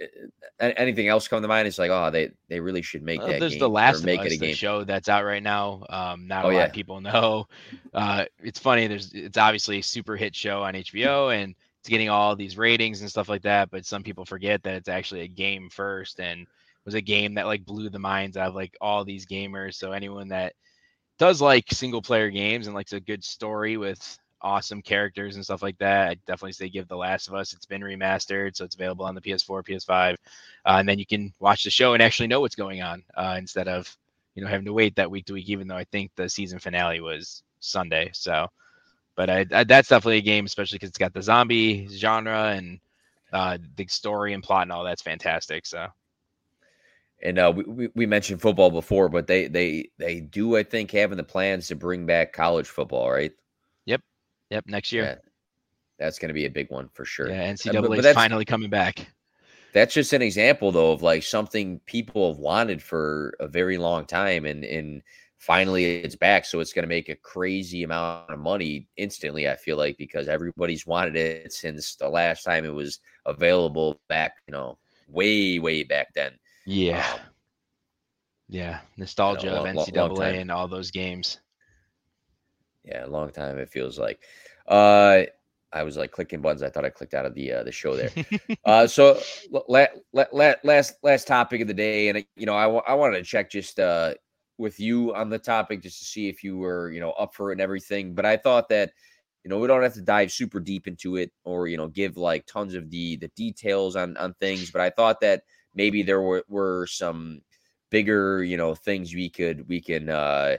anything else come to mind? It's like, oh, they they really should make Uh, that there's the Last make it a game. show that's out right now. Um, not a Oh, lot yeah. of people know. Uh, it's funny. There's it's obviously a super hit show on HBO, and it's getting all these ratings and stuff like that. But some people forget that it's actually a game first, and was a game that like blew the minds out of like all these gamers. So anyone that does like single player games and likes a good story with awesome characters and stuff like that, I definitely say give The Last of Us. It's been remastered, so it's available on the PS4, PS5, uh, and then you can watch the show and actually know what's going on uh, instead of you know having to wait that week to week. Even though I think the season finale was Sunday, so. But I, I, that's definitely a game, especially because it's got the zombie genre and uh, the story and plot and all that's fantastic. So And uh, we, we mentioned football before, but they they they do I think having the plans to bring back college football, right? yep, yep. next year, Yeah, that's going to be a big one for sure. yeah, Uh, NCAA is finally coming back. That's just an example, though, of like something people have wanted for a very long time, and and finally it's back. So it's going to make a crazy amount of money instantly. I feel like because everybody's wanted it since the last time it was available back, you know, way way back then. Yeah, Um, yeah, nostalgia long- of NCAA long and all those games. Yeah, a long time it feels like. Uh I was like clicking buttons. I thought I clicked out of the uh, the show there. uh so la- la- la- last last topic of the day and you know I wa- I wanted to check just uh with you on the topic just to see if you were, you know, up for it and everything, but I thought that you know, we don't have to dive super deep into it or you know give like tons of the the details on on things, but I thought that maybe there were were some bigger, you know, things we could we can uh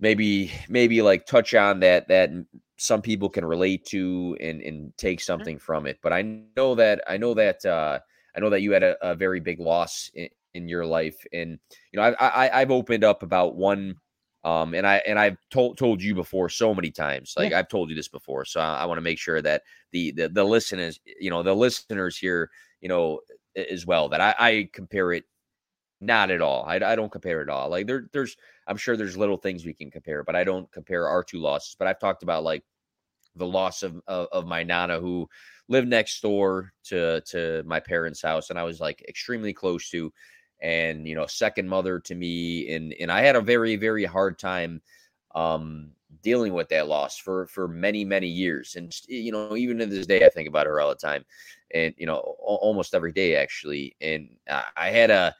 maybe maybe like touch on that that some people can relate to and and take something from it. But i know that i know that uh i know that you had a, a very big loss in, in your life. And you know I, I i've opened up about one um and i and i've told told you before so many times. Like i've told you this before so i, I want to make sure that the, the the listeners you know the listeners here you know as well that i i compare it not at all. I, I don't compare it at all. Like there, there's, I'm sure there's little things we can compare, but I don't compare our two losses. But I've talked about like the loss of of, of my nana who lived next door to to my parents' house, and I was like extremely close to, and you know, second mother to me, and and I had a very very hard time um dealing with that loss for for many many years and you know even to this day i think about her all the time and you know al- almost every day actually and I, had a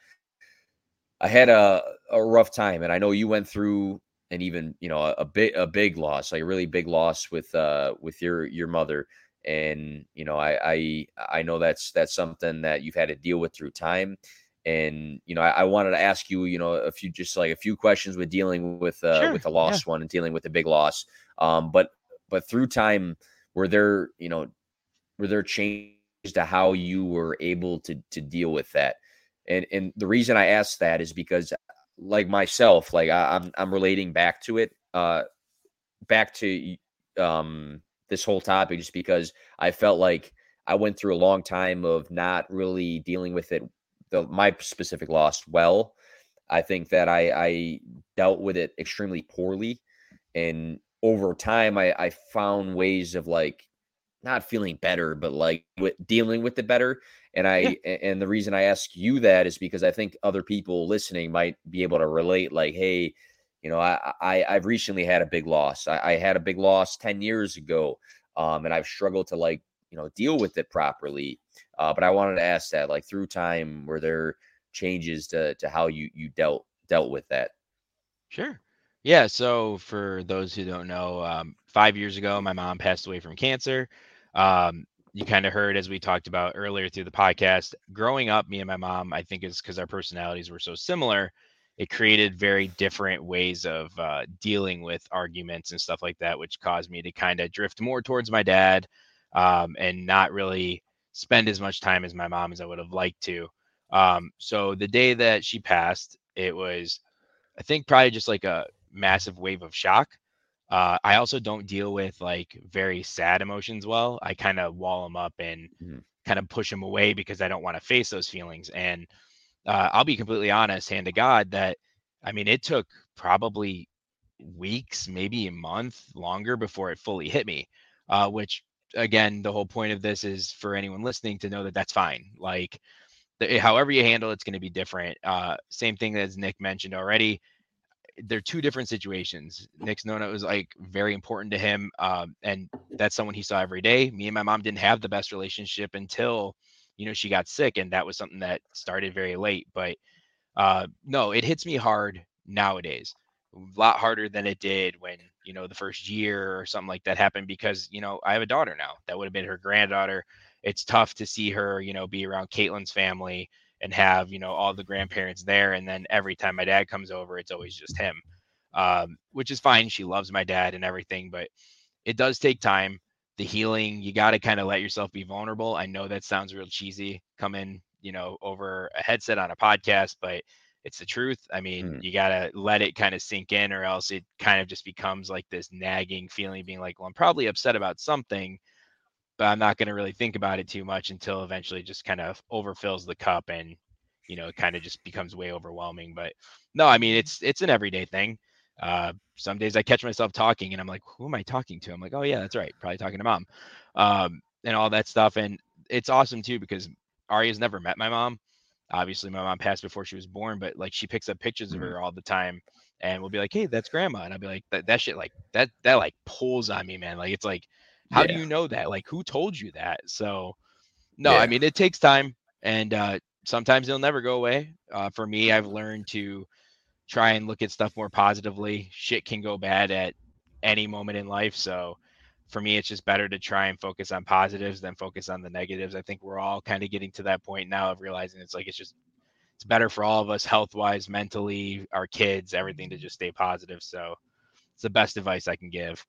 I had a, a rough time, and I know you went through an even you know a, a big a big loss, like a really big loss with uh with your your mother, and you know I I I know that's that's something that you've had to deal with through time, and you know I, I wanted to ask you you know a few just like a few questions with dealing with uh Sure, with the lost one and dealing with the big loss, um but but through time were there you know were there changes to how you were able to to deal with that? And and the reason I ask that is because like myself, like I, I'm I'm relating back to it, uh back to um this whole topic just because I felt like I went through a long time of not really dealing with it the my specific loss well. I think that I I dealt with it extremely poorly and over time I I found ways of like not feeling better but like with dealing with it better and I a- and the reason I ask you that is because I think other people listening might be able to relate like hey You know, I, I I've recently had a big loss. I, I had a big loss 10 years ago. Um, and I've struggled to like, you know, deal with it properly. Uh, but I wanted to ask that, like through time, were there changes to to how you you dealt dealt with that? Sure. Yeah. So for those who don't know, um, five years ago, my mom passed away from cancer. Um, you kind of heard as we talked about earlier through the podcast. Growing up, me and my mom, I think, is because our personalities were so similar. It created very different ways of uh, dealing with arguments and stuff like that, which caused me to kind of drift more towards my dad um, and not really spend as much time as my mom as I would have liked to. Um, so the day that she passed, it was, I think, probably just like a massive wave of shock. Uh, I also don't deal with like very sad emotions well. I kind of wall them up and mm-hmm. kind of push them away because I don't want to face those feelings. And uh, I'll be completely honest, hand to God, that I mean, it took probably weeks, maybe a month longer before it fully hit me. Uh, which, again, the whole point of this is for anyone listening to know that that's fine. Like, the, however you handle it's going to be different. Uh, same thing as Nick mentioned already they're two different situations. Nick's Nona was like very important to him, um, and that's someone he saw every day. Me and my mom didn't have the best relationship until you know she got sick, and that was something that started very late. But uh, no, it hits me hard nowadays, a lot harder than it did when you know the first year or something like that happened because you know I have a daughter now. That would have been her granddaughter. It's tough to see her, you know, be around Caitlin's family and have you know all the grandparents there and then every time my dad comes over it's always just him um, which is fine she loves my dad and everything but it does take time the healing you got to kind of let yourself be vulnerable i know that sounds real cheesy coming you know over a headset on a podcast but it's the truth i mean mm. you got to let it kind of sink in or else it kind of just becomes like this nagging feeling being like well i'm probably upset about something but I'm not going to really think about it too much until eventually just kind of overfills the cup and you know it kind of just becomes way overwhelming. But no, I mean it's it's an everyday thing. Uh, some days I catch myself talking and I'm like, who am I talking to? I'm like, oh yeah, that's right, probably talking to mom, um, and all that stuff. And it's awesome too because Aria's never met my mom. Obviously, my mom passed before she was born, but like she picks up pictures of mm-hmm. her all the time and we'll be like, hey, that's grandma. And I'll be like, that, that shit, like that, that like pulls on me, man. Like it's like how yeah. do you know that? Like, who told you that? So, no, yeah. I mean, it takes time, and uh, sometimes it'll never go away. Uh, for me, I've learned to try and look at stuff more positively. Shit can go bad at any moment in life, so for me, it's just better to try and focus on positives than focus on the negatives. I think we're all kind of getting to that point now of realizing it's like it's just it's better for all of us health wise, mentally, our kids, everything to just stay positive. So it's the best advice I can give.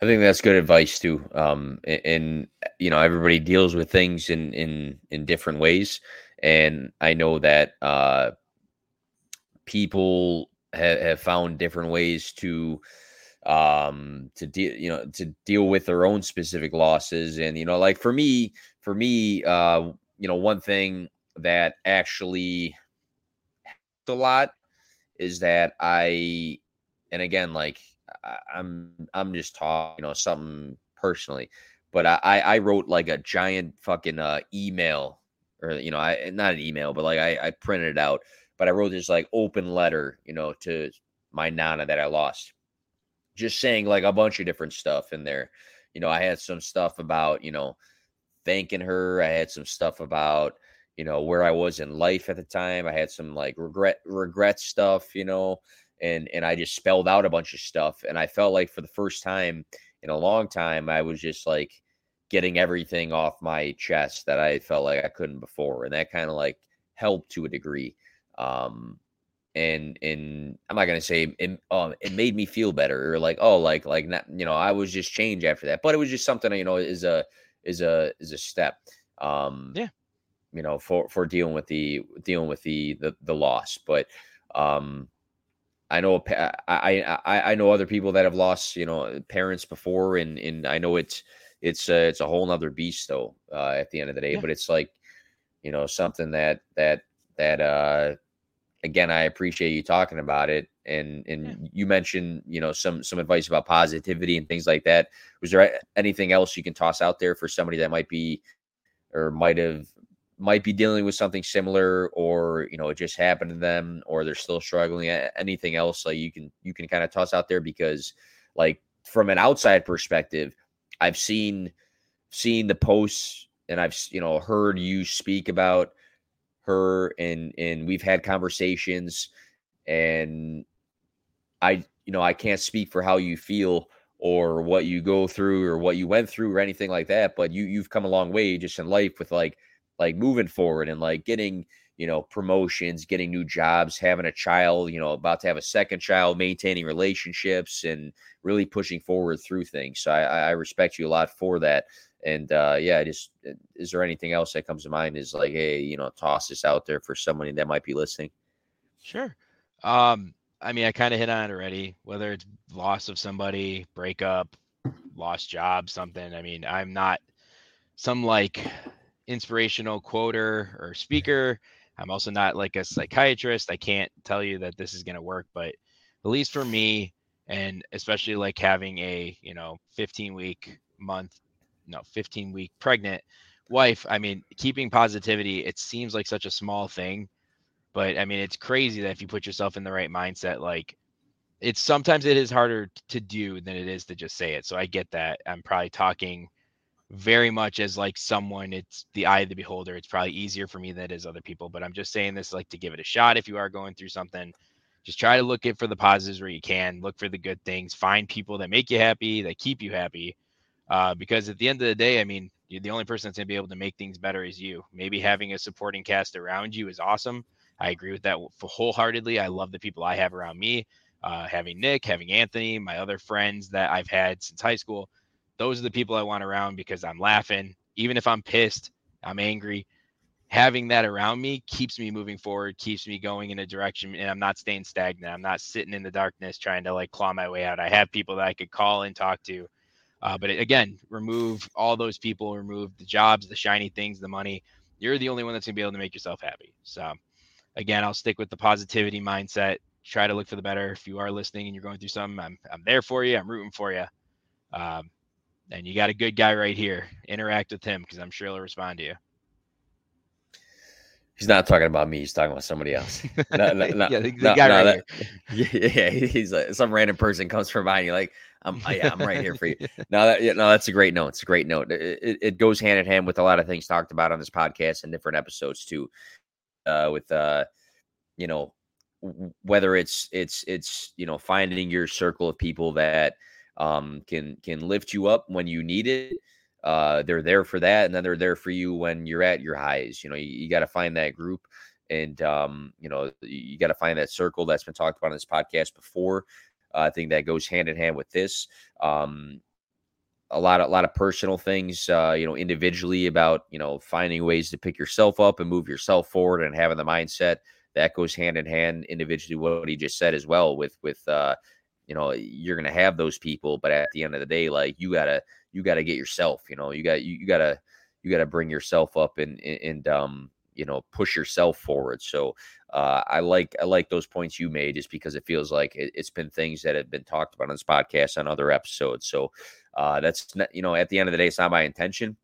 I think that's good advice too. Um, and, and, you know, everybody deals with things in in in different ways, and I know that uh, people have, have found different ways to um to deal you know to deal with their own specific losses. And you know like for me for me uh you know one thing that actually helped a lot is that i and again like I, am I'm just talking, you know, something personally, but I I wrote like a giant fucking uh, email or you know I not an email, but like I I printed it out, but I wrote this like open letter, you know, to my nana that I lost, just saying like a bunch of different stuff in there. You know, I had some stuff about you know thanking her. I had some stuff about you know where I was in life at the time. I had some like regret regret stuff, you know, and and I just spelled out a bunch of stuff and I felt like for the first time in a long time I was just like getting everything off my chest that I felt like I couldn't before and that kind of like helped to a degree um and and I'm not gonna say it, um, it made me feel better or like oh like like not, you know I was just changed after that but it was just something you know is a is a is a step um yeah you know for for dealing with the dealing with the the, the loss but um I know I, I I know other people that have lost you know parents before, and and I know it's it's uh, it's a whole nother beast though. Uh, at the end of the day, yeah. but it's like you know something that that that uh again I appreciate you talking about it, and and yeah. you mentioned you know some some advice about positivity and things like that. Was there anything else you can toss out there for somebody that might be or might have might be dealing with something similar or you know it just happened to them or they're still struggling anything else like you can you can kind of toss out there because like from an outside perspective i've seen seen the posts and i've you know heard you speak about her and and we've had conversations and i you know i can't speak for how you feel or what you go through or what you went through or anything like that but you you've come a long way just in life with like like moving forward and like getting you know promotions getting new jobs having a child you know about to have a second child maintaining relationships and really pushing forward through things. So i, I respect you a lot for that and uh yeah just uh, is there anything else that comes to mind is like hey you know toss this out there for somebody that might be listening sure um i mean i kind of hit on it already whether it's loss of somebody breakup lost job something i mean i'm not some like inspirational quoter or speaker. I'm also not like a psychiatrist. I can't tell you that this is going to work, but at least for me, and especially like having a, you know, 15 week month, no, 15 week pregnant wife, I mean, keeping positivity, it seems like such a small thing, but I mean, it's crazy that if you put yourself in the right mindset, like it's sometimes it is harder to do than it is to just say it. So I get that. I'm probably talking very much as like someone it's the eye of the beholder it's probably easier for me than it is other people but i'm just saying this like to give it a shot if you are going through something just try to look at for the positives where you can look for the good things find people that make you happy that keep you happy uh, because at the end of the day i mean the only person that's going to be able to make things better is you maybe having a supporting cast around you is awesome i agree with that wholeheartedly i love the people i have around me uh, having nick having anthony my other friends that i've had since high school those are the people I want around because I'm laughing. Even if I'm pissed, I'm angry. Having that around me keeps me moving forward, keeps me going in a direction, and I'm not staying stagnant. I'm not sitting in the darkness trying to like claw my way out. I have people that I could call and talk to. Uh, but again, remove all those people, remove the jobs, the shiny things, the money. You're the only one that's gonna be able to make yourself happy. So, again, I'll stick with the positivity mindset. Try to look for the better. If you are listening and you're going through something, I'm I'm there for you. I'm rooting for you. Um, and you got a good guy right here. Interact with him because I'm sure he'll respond to you. He's not talking about me. He's talking about somebody else. No, no, no, yeah, the, the guy right that, here. Yeah, yeah, he's like some random person comes from behind you, like, I'm, oh, I'm right here for you. No, that, yeah, no, that's a great note. It's a great note. It, it, it, goes hand in hand with a lot of things talked about on this podcast and different episodes too. Uh, with uh, you know, whether it's it's it's you know finding your circle of people that um, can can lift you up when you need it. Uh, they're there for that, and then they're there for you when you're at your highs. You know, you, you got to find that group, and um, you know, you got to find that circle that's been talked about on this podcast before. I think that goes hand in hand with this. Um, a lot of a lot of personal things, uh, you know, individually about you know finding ways to pick yourself up and move yourself forward, and having the mindset that goes hand in hand individually. What he just said as well with with uh, you know you're gonna have those people but at the end of the day like you gotta you gotta get yourself you know you got you, you gotta you gotta bring yourself up and and um you know push yourself forward. So uh, i like i like those points you made just because it feels like it, has been things that have been talked about on this podcast on other episodes. So uh, that's not you know at the end of the day it's not my intention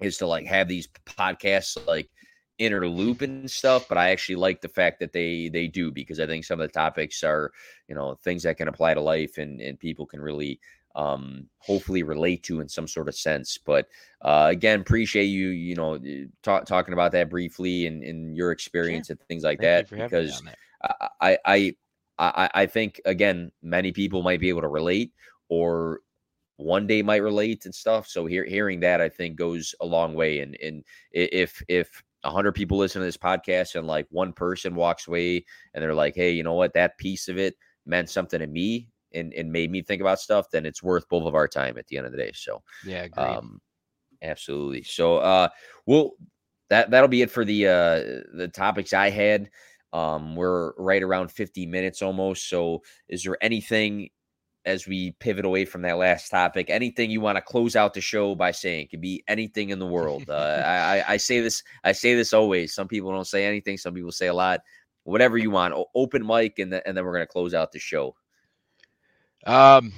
is to like have these podcasts like inner loop and stuff but i actually like the fact that they they do because i think some of the topics are you know things that can apply to life and and people can really um hopefully relate to in some sort of sense but uh again appreciate you you know talk, talking about that briefly and, and your experience sure. and things like Thank that because I, I i i think again many people might be able to relate or one day might relate and stuff so hear, hearing that i think goes a long way and and if if 100 people listen to this podcast and like one person walks away and they're like hey you know what that piece of it meant something to me and, and made me think about stuff then it's worth both of our time at the end of the day so yeah um absolutely so uh well that that'll be it for the uh the topics i had um we're right around 50 minutes almost so is there anything as we pivot away from that last topic. Anything you want to close out the show by saying it could be anything in the world. Uh, I, I say this, I say this always. Some people don't say anything. Some people say a lot. Whatever you want. O- open mic, and, the, and then we're gonna close out the show. Um,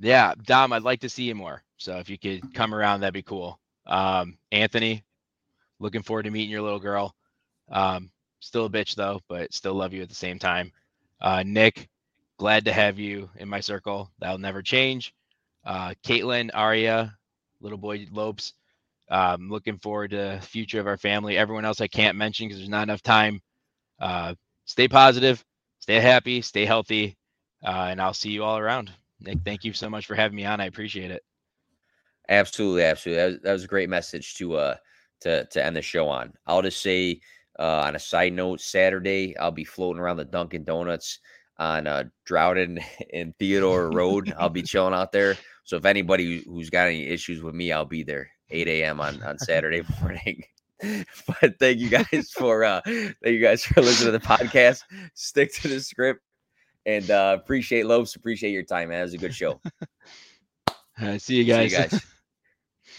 yeah, Dom, I'd like to see you more. So if you could come around, that'd be cool. Um, Anthony, Looking forward to meeting your little girl. Um, still a bitch though, but still love you at the same time. Uh, Nick, glad to have you in my circle. That'll never change. Uh, Caitlin, Aria, little boy Lopes. Um, looking forward to future of our family. Everyone else I can't mention because there's not enough time. Uh, stay positive, stay happy, stay healthy, uh, and I'll see you all around. Nick, thank you so much for having me on. I appreciate it. Absolutely, absolutely. That was, that was a great message to uh to to end the show on. I'll just say uh, on a side note, Saturday I'll be floating around the Dunkin' Donuts on uh, Droughton and Theodore Road. I'll be chilling out there. So if anybody who's got any issues with me, I'll be there 8 a.m. on on Saturday morning. but thank you guys for uh thank you guys for listening to the podcast. Stick to the Skrip and uh appreciate Lopes. Appreciate your time, man. It was a good show. Uh, see you guys. See you guys.